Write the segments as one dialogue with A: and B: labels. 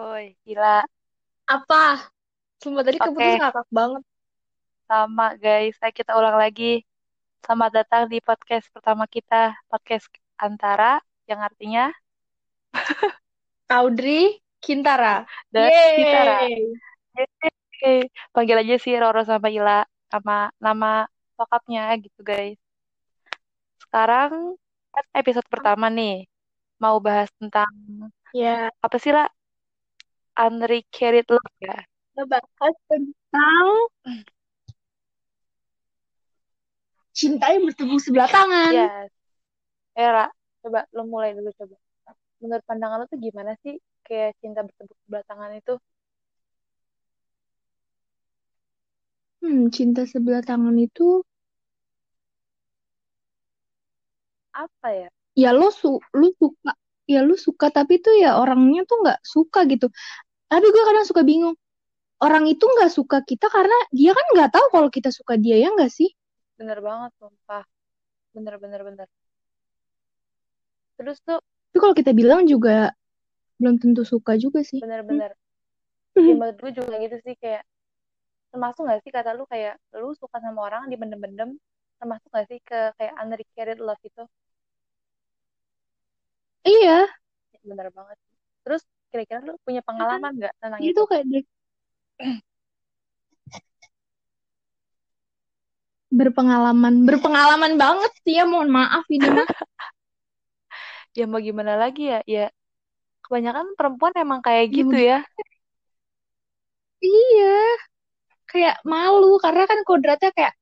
A: Woi, gila.
B: Apa? Sumpah tadi keputus
A: Oke,
B: ngakak banget.
A: sama guys. Ayo kita ulang lagi. Selamat datang di podcast pertama kita, podcast Antara, yang artinya
B: Audrey Kintara.
A: dan.
B: Yeay.
A: Yeay. Panggil aja sih Roro sama Ila, sama nama lengkapnya gitu guys. Sekarang kan episode pertama nih, mau bahas tentang
B: Ya,
A: apa sih lah? Unrequited love ya.
B: ngebahas tentang cinta yang bertepuk sebelah tangan.
A: Yes. Era, coba lo mulai dulu coba. Menurut pandangan lo tuh gimana sih kayak cinta bertepuk sebelah tangan itu?
B: Hmm, cinta sebelah tangan itu
A: Apa ya?
B: ya lo su lu suka ya lu suka tapi tuh ya orangnya tuh nggak suka gitu. Tapi gue kadang suka bingung. Orang itu nggak suka kita karena dia kan nggak tahu kalau kita suka dia ya nggak sih?
A: Bener banget, sumpah. Bener, bener, bener. Terus tuh,
B: Tapi kalau kita bilang juga belum tentu suka juga sih.
A: bener-bener. Ya, menurut gue juga gitu sih, kayak, termasuk gak sih kata lu kayak, lu suka sama orang dibendem-bendem, termasuk gak sih ke kayak unrequited love itu?
B: Iya,
A: Ya, bener banget. Terus, kira-kira lu punya pengalaman gak tentang
B: itu
A: itu?
B: kayak dari berpengalaman, berpengalaman banget sih ya. Mohon maaf ini mah.
A: Ya mau gimana lagi ya? Ya, kebanyakan perempuan emang kayak
B: Ya
A: gitu ya.
B: Iya, kayak malu karena kan kodratnya kayak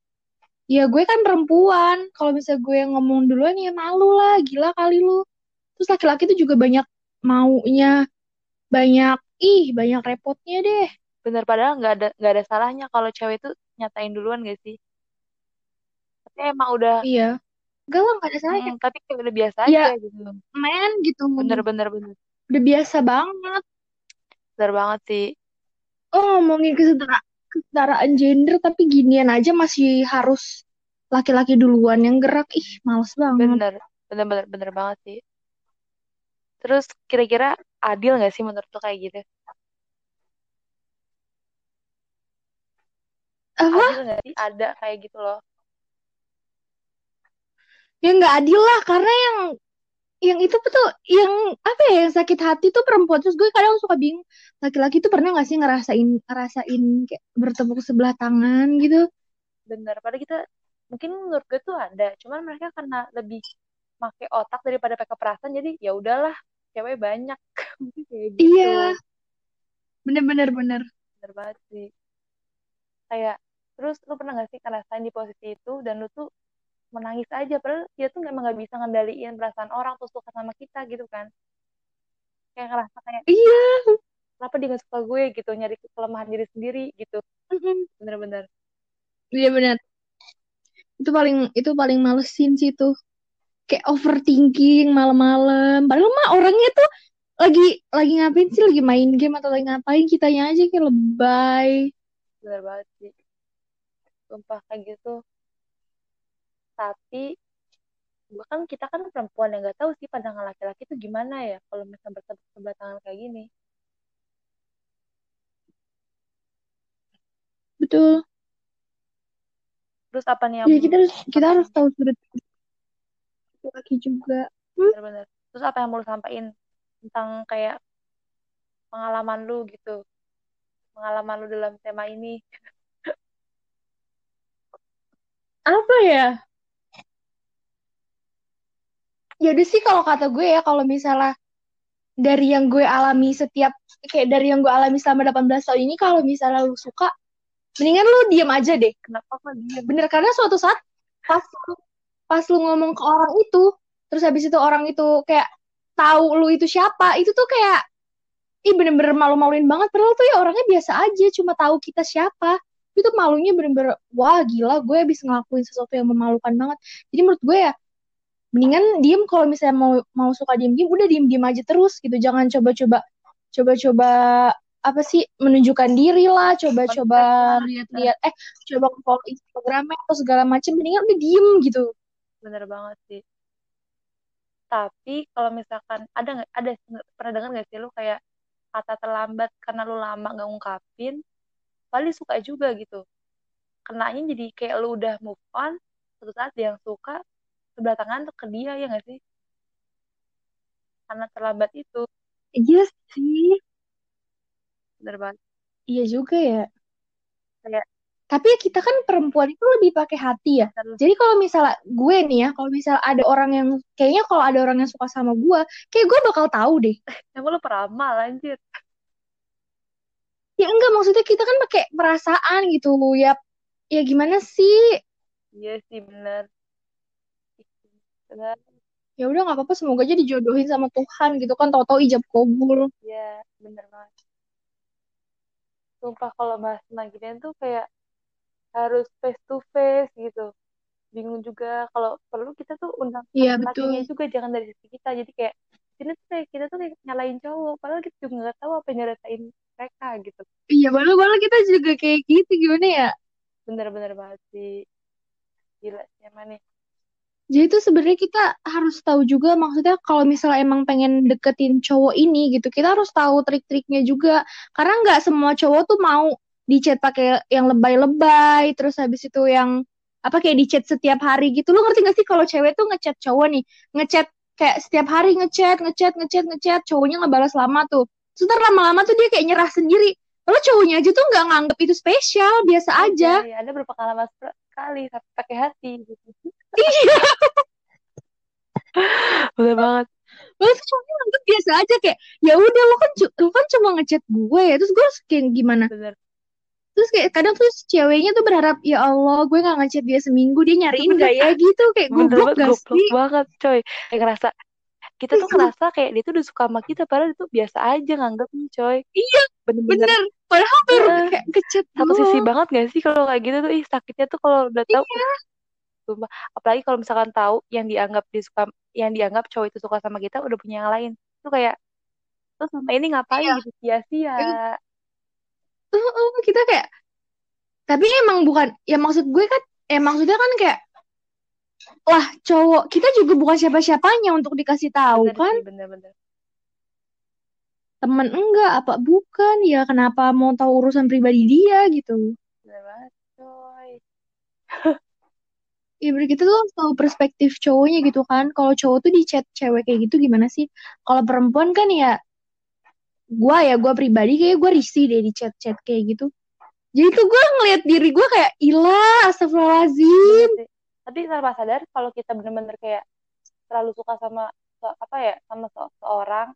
B: ya gue kan perempuan. Kalau misalnya gue yang ngomong duluan ya malu lah, gila kali lu. Terus laki-laki tuh juga banyak maunya, banyak ih, banyak repotnya deh.
A: Bener, padahal nggak ada nggak ada salahnya kalau cewek itu nyatain duluan gak sih? Tapi emang udah,
B: Iya, enggak lah, nggak ada salahnya.
A: mm, tapi kayak udah biasa
B: Ya,
A: aja gitu.
B: men gitu.
A: Bener, bener, bener.
B: Udah biasa banget.
A: Bener banget sih.
B: Oh, ngomongin kesetara kesetaraan gender tapi ginian aja masih harus laki-laki duluan yang gerak. Ih, males banget.
A: Bener, bener, bener, bener banget sih. Terus kira-kira adil gak sih menurut lo kayak gitu?
B: Apa?
A: Adil gak sih ada kayak gitu loh?
B: Ya nggak adil lah karena yang yang itu betul yang apa ya yang sakit hati tuh perempuan terus gue kadang suka bingung laki-laki tuh pernah nggak sih ngerasain ngerasain kayak bertepuk sebelah tangan gitu
A: Bener, padahal kita mungkin menurut gue tuh ada, cuman mereka karena lebih pakai otak daripada pakai perasaan, jadi ya udahlah, cewek banyak, kayak gitu.
B: iya bener-bener bener
A: Bener banget sih. Kayak terus lu pernah gak sih ngerasain di posisi itu dan lu tuh menangis aja, padahal dia tuh emang gak bisa ngendaliin perasaan orang tuh suka sama kita gitu kan? Kayak ngerasa kayak
B: iya
A: kenapa dia gak suka gue gitu, nyari kelemahan diri sendiri gitu. Bener-bener.
B: iya bener itu paling itu paling malesin sih tuh kayak overthinking malam-malam padahal mah orangnya tuh lagi lagi ngapain sih lagi main game atau lagi ngapain kitanya aja kayak lebay
A: Bener banget sih. Sumpah kayak gitu. Tapi gue kan kita kan perempuan yang gak tahu sih pandangan laki-laki itu gimana ya kalau misalnya bertepuk sebelah tangan kayak gini.
B: betul
A: Terus apa nih yang
B: ya kita harus kita harus tahu sudut laki juga hmm?
A: Bener-bener. Terus apa yang mau lu sampaikan tentang kayak pengalaman lu gitu, pengalaman lu dalam tema ini.
B: apa ya ya udah sih kalau kata gue ya kalau misalnya dari yang gue alami setiap kayak dari yang gue alami selama 18 tahun ini kalau misalnya lu suka mendingan lu diam aja deh
A: Kenapa kok
B: bener karena suatu saat pas pas lu ngomong ke orang itu terus habis itu orang itu kayak tahu lu itu siapa itu tuh kayak ih bener-bener malu-maluin banget. Padahal tuh ya orangnya biasa aja cuma tahu kita siapa. Itu malunya bener-bener wah gila gue habis ngelakuin sesuatu yang memalukan banget. Jadi menurut gue ya mendingan diem kalau misalnya mau mau suka diem diem udah diem diem aja terus gitu. Jangan coba-coba coba-coba apa sih menunjukkan diri lah coba-coba lihat-lihat eh coba follow Instagramnya atau segala macam mendingan udah diem gitu
A: Bener banget sih. Tapi kalau misalkan ada nggak ada pernah dengar nggak sih lu kayak kata terlambat karena lu lama nggak ngungkapin paling suka juga gitu kenanya jadi kayak lu udah move on suatu saat dia yang suka sebelah tangan tuh ke dia ya nggak sih karena terlambat itu
B: Iya sih.
A: bener banget
B: Iya juga ya.
A: kayak
B: Tapi kita kan perempuan itu lebih pakai hati ya. Jadi kalau misalnya gue nih ya, kalau misalnya ada orang yang kayaknya kalau ada orang yang suka sama gue, kayak gue bakal tahu deh.
A: emang lu peramal anjir
B: Ya enggak maksudnya kita kan pakai perasaan gitu. Ya ya gimana sih?
A: iya sih bener bener
B: Ya udah nggak apa-apa semoga aja dijodohin sama Tuhan gitu kan tahu-tahu ijab kabul.
A: iya bener banget sumpah kalau bahas tentang ginian tuh kayak harus face to face gitu bingung juga kalau perlu kita tuh undang
B: Iya
A: lakinya
B: betul.
A: juga jangan dari sisi kita jadi kayak sini tuh kayak kita tuh kayak nyalain cowok padahal kita juga nggak tahu apa yang mereka gitu
B: Iya malu-malu kita juga kayak gitu gimana ya?
A: bener-bener banget sih gila sih nih
B: Jadi itu sebenarnya kita harus tahu juga maksudnya kalau misalnya emang pengen deketin cowok ini gitu, kita harus tahu trik-triknya juga. Karena nggak semua cowok tuh mau di chat pakai yang lebay-lebay, terus habis itu yang apa kayak di chat setiap hari gitu. Lu ngerti gak sih kalau cewek tuh ngechat cowok nih, ngechat kayak setiap hari ngechat, ngechat, ngechat, ngechat, cowoknya ngebalas lama tuh. Terus ntar lama-lama tuh dia kayak nyerah sendiri. Lalu cowoknya aja tuh nggak nganggep itu spesial, biasa aja.
A: ya ada berpengalaman sekali tapi pakai hati gitu
B: Iya.
A: bener banget
B: Lalu tuh cowoknya nganggep biasa aja kayak ya udah lo kan lo kan cuma ngechat gue ya terus gue harus kayak gimana
A: bener
B: terus kayak kadang tuh ceweknya tuh berharap ya Allah gue nggak ngechat dia seminggu dia nyariin gak ya? Gitu kayak goblok
A: banget
B: gak sih?
A: banget coy. Kayak ngerasa kita tuh ngerasa kayak dia tuh udah suka sama kita padahal itu biasa aja nganggapnya coy.
B: Iya
A: bener-bener.
B: bener. Padahal baru
A: Heeh.
B: kayak ngechat
A: satu sisi banget gak sih kalau kayak gitu tuh? Ih sakitnya tuh kalau udah tahu.
B: Iya.
A: Sumpah. Apalagi kalau misalkan tahu yang dianggap disuka yang dianggap cowok itu suka sama kita udah punya yang lain. Itu kayak terus sama ini ngapain
B: iya.
A: gitu? Sia-sia
B: Uh, uh, kita kayak tapi emang bukan ya maksud gue kan eh maksudnya kan kayak lah cowok kita juga bukan siapa-siapanya untuk dikasih tahu
A: bener
B: kan?
A: bener-bener
B: temen enggak apa bukan? Ya kenapa mau tahu urusan pribadi dia gitu?
A: Bener banget coy.
B: Ya kita tuh harus tahu perspektif cowoknya gitu kan? Kalau cowok tuh di chat cewek kayak gitu gimana sih? Kalau perempuan kan ya gua ya gua pribadi kayak gua risih deh di chat-chat kayak gitu. Jadi tuh gua ngeliat diri gua kayak ilah astagfirullahaladzim.
A: Tapi tanpa sadar kalau kita bener-bener kayak terlalu suka sama apa ya sama se- seorang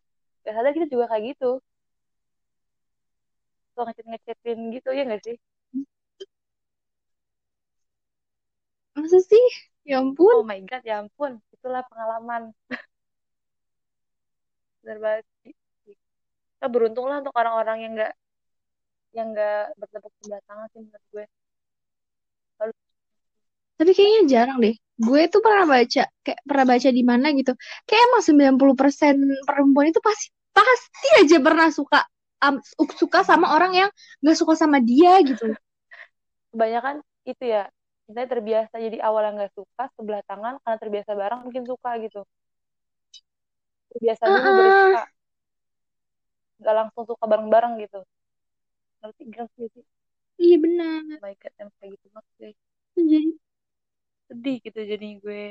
A: gak sadar kita juga kayak gitu. Suka ngechat ngechatin gitu ya gak sih?
B: Masa sih? Ya ampun.
A: Oh my god ya ampun. Itulah pengalaman. Bener banget. Kita beruntung lah untuk orang-orang yang nggak yang nggak bertepuk sebelah tangan sih menurut gue. Lalu,
B: tapi kayaknya jarang deh. Gue tuh pernah baca kayak pernah baca di mana gitu. Kayak emang 90% perempuan itu pasti pasti aja pernah suka am- suka sama orang yang gak suka sama dia gitu.
A: Kebanyakan itu ya. Kita terbiasa jadi awalnya nggak suka sebelah tangan karena terbiasa bareng mungkin suka gitu. Terbiasa dulu baru
B: Heeh.
A: suka nggak langsung suka bareng-bareng gitu. Ngerti ngerti sih
B: iya benar.
A: Oh my god emang kayak gitu banget guys
B: jadi
A: sedih gitu jadi gue.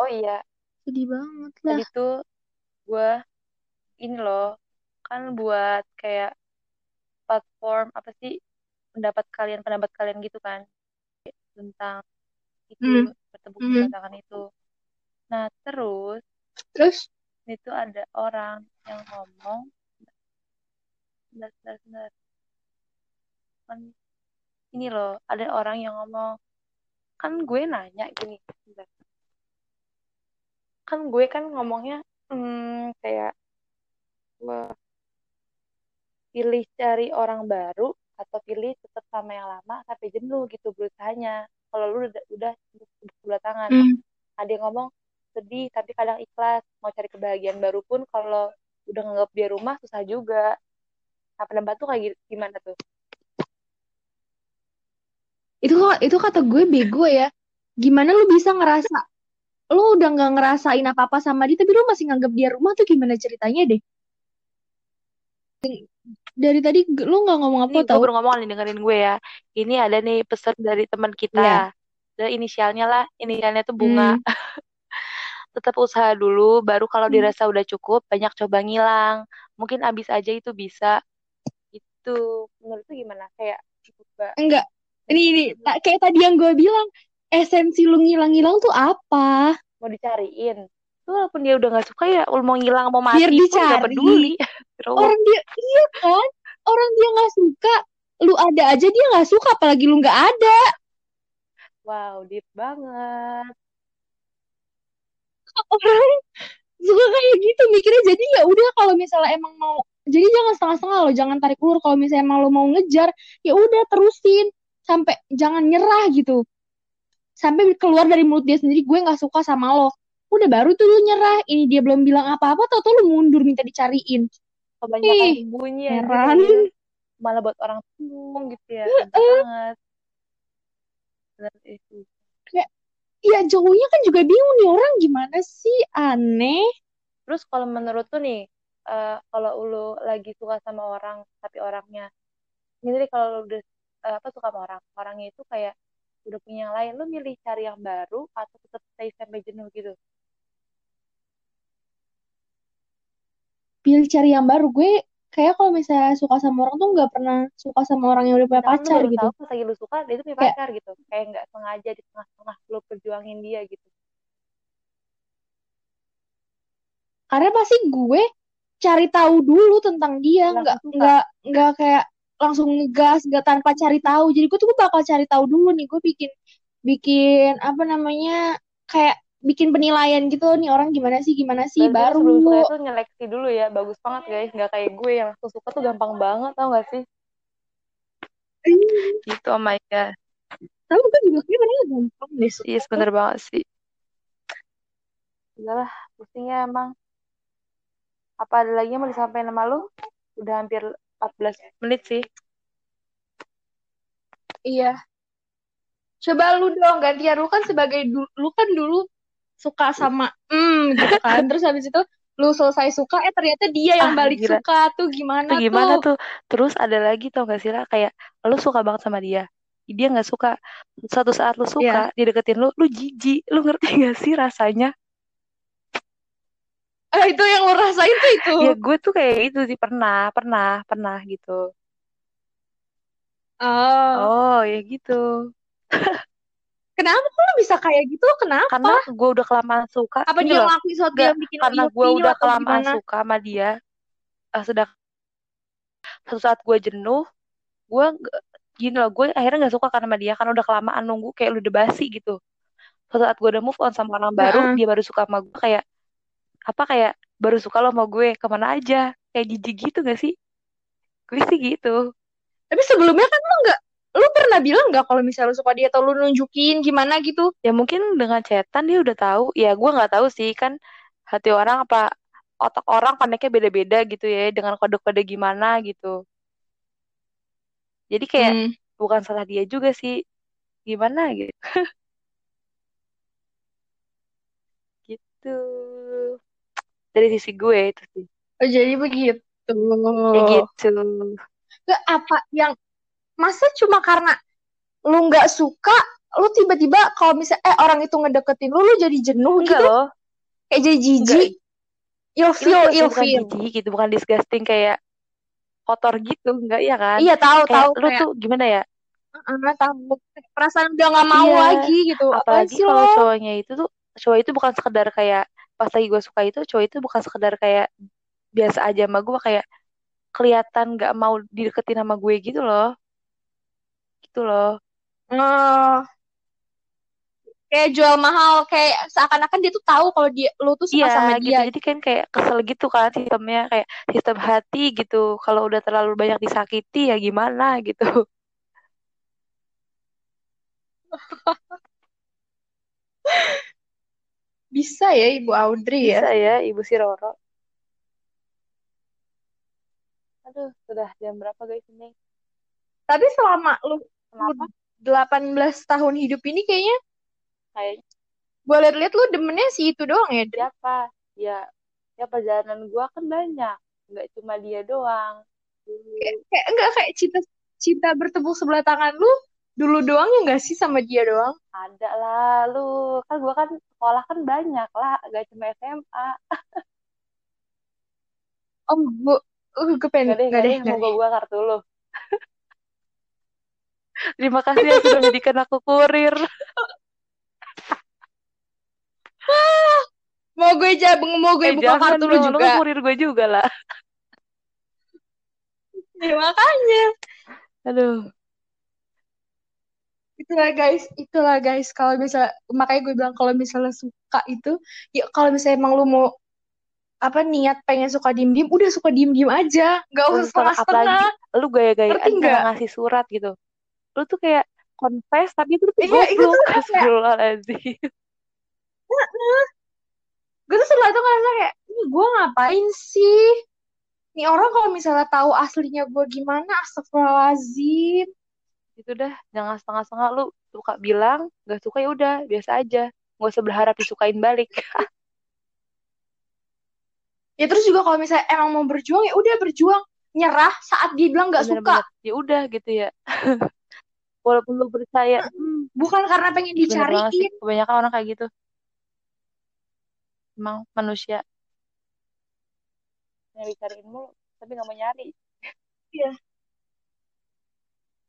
A: Oh iya.
B: Sedih banget lah.
A: Tadi tuh gue ini loh kan buat kayak platform apa sih pendapat kalian pendapat kalian gitu kan tentang itu
B: hmm.
A: bertepuk
B: Hmm.
A: sebelah tangan itu. Nah terus
B: terus
A: itu ada orang yang ngomong sebentar, sebentar, sebentar. Kan ini loh ada orang yang ngomong kan gue nanya gini sebentar. kan gue kan ngomongnya hmm, kayak pilih cari orang baru atau pilih tetap sama yang lama sampai jenuh gitu berusahanya kalau lu udah udah sebelah tangan
B: hmm.
A: ada yang ngomong sedih tapi kadang ikhlas mau cari kebahagiaan baru pun kalau udah nganggap dia rumah susah juga nah pendapat tuh kayak gi- gimana tuh
B: itu kok itu kata gue bego ya gimana lu bisa ngerasa lu udah nggak ngerasain apa-apa sama dia tapi lu masih nganggap dia rumah tuh gimana ceritanya deh dari tadi lu nggak ngomong apa
A: Ini gue
B: tau
A: baru ngomong nih dengerin gue ya. Ini ada nih pesan dari teman kita.
B: Iya.
A: Dan inisialnya lah, inisialnya tuh bunga.
B: hmm.
A: Tetap usaha dulu, baru kalau
B: Hmm.
A: dirasa udah cukup, banyak coba ngilang. Mungkin abis aja itu bisa. Itu menurut lu gimana? Kayak coba
B: enggak ini ini kayak tadi yang gue bilang esensi lu ngilang-ngilang tuh apa
A: mau dicariin. Tuh walaupun dia udah gak suka ya, lu mau ngilang mau mati
B: biar
A: pun gak
B: dicari
A: peduli.
B: Orang dia iya kan orang dia nggak suka lu ada aja dia nggak suka apalagi lu nggak ada
A: wow, deep banget.
B: Orang suka kayak gitu mikirnya jadi ya udah kalau misalnya emang mau jadi jangan setengah-setengah lo jangan tarik ulur kalau misalnya emang lo mau ngejar ya udah terusin sampai jangan nyerah gitu sampai keluar dari mulut dia sendiri gue nggak suka sama lo udah baru tuh lu nyerah ini dia belum bilang apa-apa tau tau lu mundur minta dicariin
A: Kebanyakan
B: ih
A: anjir
B: heran
A: ya. Malah buat orang bingung gitu ya. Anjir banget. Bener itu.
B: Ya jauhnya kan juga bingung nih orang gimana sih? Aneh.
A: Terus kalau menurut tuh nih, eh, kalau lu lagi suka sama orang, tapi orangnya, ini kalau lu udah eh, apa suka sama orang, orangnya itu kayak udah punya yang lain, lu milih cari yang baru atau tetap stay sampai jenuh gitu?
B: pilih cari yang baru. Gue kayak kalau misalnya suka sama orang tuh nggak pernah suka sama orang yang udah punya pacar gitu
A: tahu pas lagi lu suka, dia itu punya
B: kayak
A: pacar gitu. Kayak nggak sengaja di tengah-tengah lu perjuangin dia gitu.
B: karena pasti gue cari tahu dulu tentang dia nggak nggak nggak kayak langsung ngegas nggak tanpa cari tahu jadi gue tuh gue bakal cari tahu dulu nih gue bikin bikin apa namanya kayak bikin penilaian gitu nih orang gimana sih gimana sih
A: Berarti
B: baru
A: sebelum suka itu nyeleksi dulu ya, bagus banget guys. Nggak kayak gue yang langsung suka tuh gampang banget, tau gak sih? Gitu, oh my god.
B: tapi gue juga kayak bener gampang deh suka
A: Iya,
B: tuh
A: bener banget sih. Udah lah, pusingnya emang. Apa ada lagi yang mau disampaikan sama lu? Udah hampir 14 menit sih.
B: iya coba lu dong gantian lu kan sebagai du- lu kan dulu suka sama hmm gitu kan terus habis itu lu selesai suka eh ternyata dia yang
A: Ah,
B: balik
A: gila.
B: suka tuh gimana
A: gimana
B: tuh
A: tuh? Terus ada lagi tau gak sih lah, kayak lu suka banget sama dia. Dia nggak suka. Suatu saat lu suka, dia deketin lu, lu jijik. Lu ngerti gak sih rasanya?
B: Eh, itu yang lu rasain tuh itu
A: Ya gue tuh kayak itu sih, pernah, pernah, pernah gitu.
B: oh
A: Oh, ya gitu.
B: kenapa kok lu bisa kayak gitu kenapa
A: Karena gue udah kelamaan suka.
B: apa dia ngelakuin sesuatu yang bikin lu
A: karena gue udah kelamaan
B: gimana
A: suka sama dia, eh, sudah suatu saat gue jenuh, gue gini loh, gue akhirnya nggak suka karena sama dia, karena udah kelamaan nunggu kayak udah basi gitu. Suatu saat gue udah move on sama orang baru,
B: Heeh.
A: dia baru suka sama gue kayak apa kayak baru suka lo sama gue ke mana aja, kayak jijik gitu gak sih? Gue sih gitu.
B: tapi sebelumnya kan lu nggak lu pernah bilang nggak kalau misalnya lu suka dia atau lu nunjukin gimana gitu
A: Ya mungkin dengan chatan dia udah tahu. Ya gue nggak tahu sih kan hati orang apa otak orang pandangnya beda-beda gitu ya dengan kode-kode gimana gitu. Jadi kayak
B: hmm.
A: bukan salah dia juga sih. Gimana gitu. Gitu. Dari sisi gue itu sih.
B: oh, jadi begitu
A: Ya gitu.
B: Apa yang masa cuma karena lu nggak suka lu tiba-tiba kalau misalnya eh orang itu ngedeketin lu lu jadi jenuh
A: Enggak
B: gitu
A: loh.
B: kayak jadi jijik ilfeel
A: bukan, bukan
B: ilfeel
A: jijik gitu. Bukan disgusting kayak kotor gitu. Enggak ya kan?
B: iya tahu
A: Kayak
B: tahu
A: lu
B: kayak
A: tuh gimana ya?
B: "Ah, tahu perasaan udah nggak mau
A: Iya.
B: lagi gitu apa
A: apalagi kalau
B: lo
A: cowoknya itu tuh cowok itu bukan sekedar kayak pas lagi gue suka itu cowok itu bukan sekedar kayak biasa aja sama gue kayak kelihatan nggak mau dideketin sama gue gitu loh gitu loh.
B: Eh, kayak jual mahal kayak seakan-akan dia tuh tahu kalau dia lu tuh suka
A: iya
B: sama
A: gitu.
B: dia.
A: Jadi kan kayak kesel gitu kan sistemnya kayak sistem hati gitu. Kalau udah terlalu banyak disakiti ya gimana gitu.
B: Bisa ya ibu Audrey ya?
A: Bisa ya ibu si Roro. Aduh sudah jam berapa guys ini
B: tapi selama lu,
A: kenapa
B: 18 tahun hidup ini kayaknya
A: kayaknya.
B: gue liat-liat lu demennya si itu doang ya
A: siapa? Ya ya perjalanan gua kan banyak. Nggak cuma dia doang.
B: Kayak, kayak enggak kayak cinta cinta bertepuk sebelah tangan lu dulu doang ya enggak sih sama dia doang?
A: Ada lah lu. Kan gua kan sekolah kan banyak lah gak cuma SMA
B: oh gue uh, gue pengen
A: gak deh
B: nggak
A: gak
B: deh
A: deh
B: nggak
A: mau gua buka kartu lu terima kasih ya sudah menjadikan aku kurir.
B: Mau gue jabeng mau gue
A: eh
B: buka kartu lu
A: dong lu
B: juga.
A: kan kurir gue juga lah.
B: Ya makanya.
A: Aduh.
B: Itulah guys. Itulah guys. Kalau bisa makanya gue bilang kalau misalnya suka itu ya kalau misalnya emang lu mau apa niat pengen suka diem diem udah suka diem diem aja. Nggak usah setengah setengah
A: lu
B: ngerti
A: cara
B: nggak?
A: ngasih surat gitu lu tuh kayak confess tapi itu tuh
B: iya itu
A: astagfirullahaladzim.
B: Gue tuh selalu tuh ngerasa kayak ini gue ngapain sih? Nih orang kalau misalnya tahu aslinya gue gimana astagfirullahaladzim.
A: Itu dah jangan setengah-setengah lu suka bilang gak suka ya udah biasa aja. Gak usah berharap disukain balik.
B: Ya terus juga kalau misalnya emang mau berjuang ya udah berjuang. Nyerah saat dia bilang nggak suka.
A: ya udah gitu ya walaupun lu percaya hmm,
B: bukan karena pengen
A: sih.
B: dicariin.
A: Kebanyakan orang kayak gitu. Emang manusia. Yang dicariin mulu tapi gak mau nyari.
B: Iya.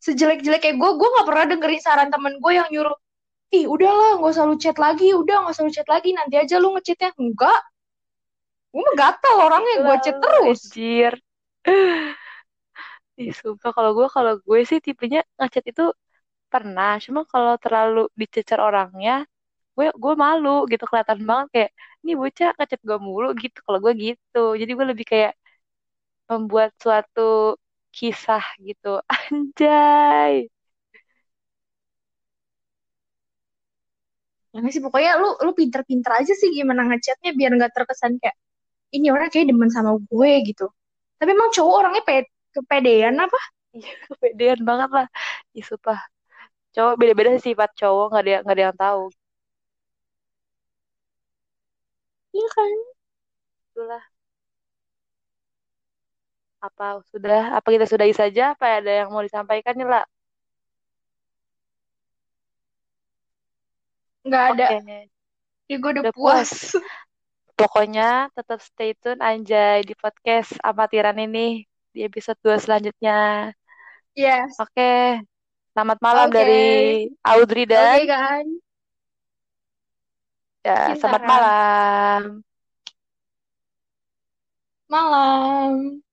B: sejelek-jelek kayak gue gue nggak pernah dengerin saran temen gue yang nyuruh ih udahlah nggak usah lu chat lagi udah nggak usah lu chat lagi nanti aja lu ngechatnya. Enggak. Gue mah gatel orangnya gue chat terus.
A: anjir Ih, sumpah. Kalau gue kalau gue sih tipenya ngechat itu pernah. Cuma kalau terlalu dicecer orangnya gue gue malu gitu. Kelihatan banget kayak ini bocah ngechat gue mulu gitu. Kalau gue gitu. Jadi gue lebih kayak membuat suatu kisah gitu. Anjay.
B: Ya nggak sih pokoknya lu lu pinter-pinter aja sih gimana ngechatnya biar nggak terkesan kayak ini orang kayak demen sama gue gitu. Tapi emang cowok orangnya pe kepedean apa?
A: Iya, kepedean banget lah. Ih, sumpah. Cowok beda-beda sih sifat cowok nggak ada nggak ada yang tahu.
B: Iya kan?
A: Itulah. Apa sudah apa kita sudahi saja? Apa ada yang mau disampaikan nih lah
B: nggak ada.
A: Oke.
B: Ya gue udah
A: udah
B: puas.
A: puas. Pokoknya tetap stay tune anjay di podcast amatiran ini di episode 2 selanjutnya.
B: Yes
A: oke selamat malam
B: oke.
A: dari Audrey
B: oke
A: dan
B: kan
A: ya selamat
B: Sintara
A: malam.
B: Malam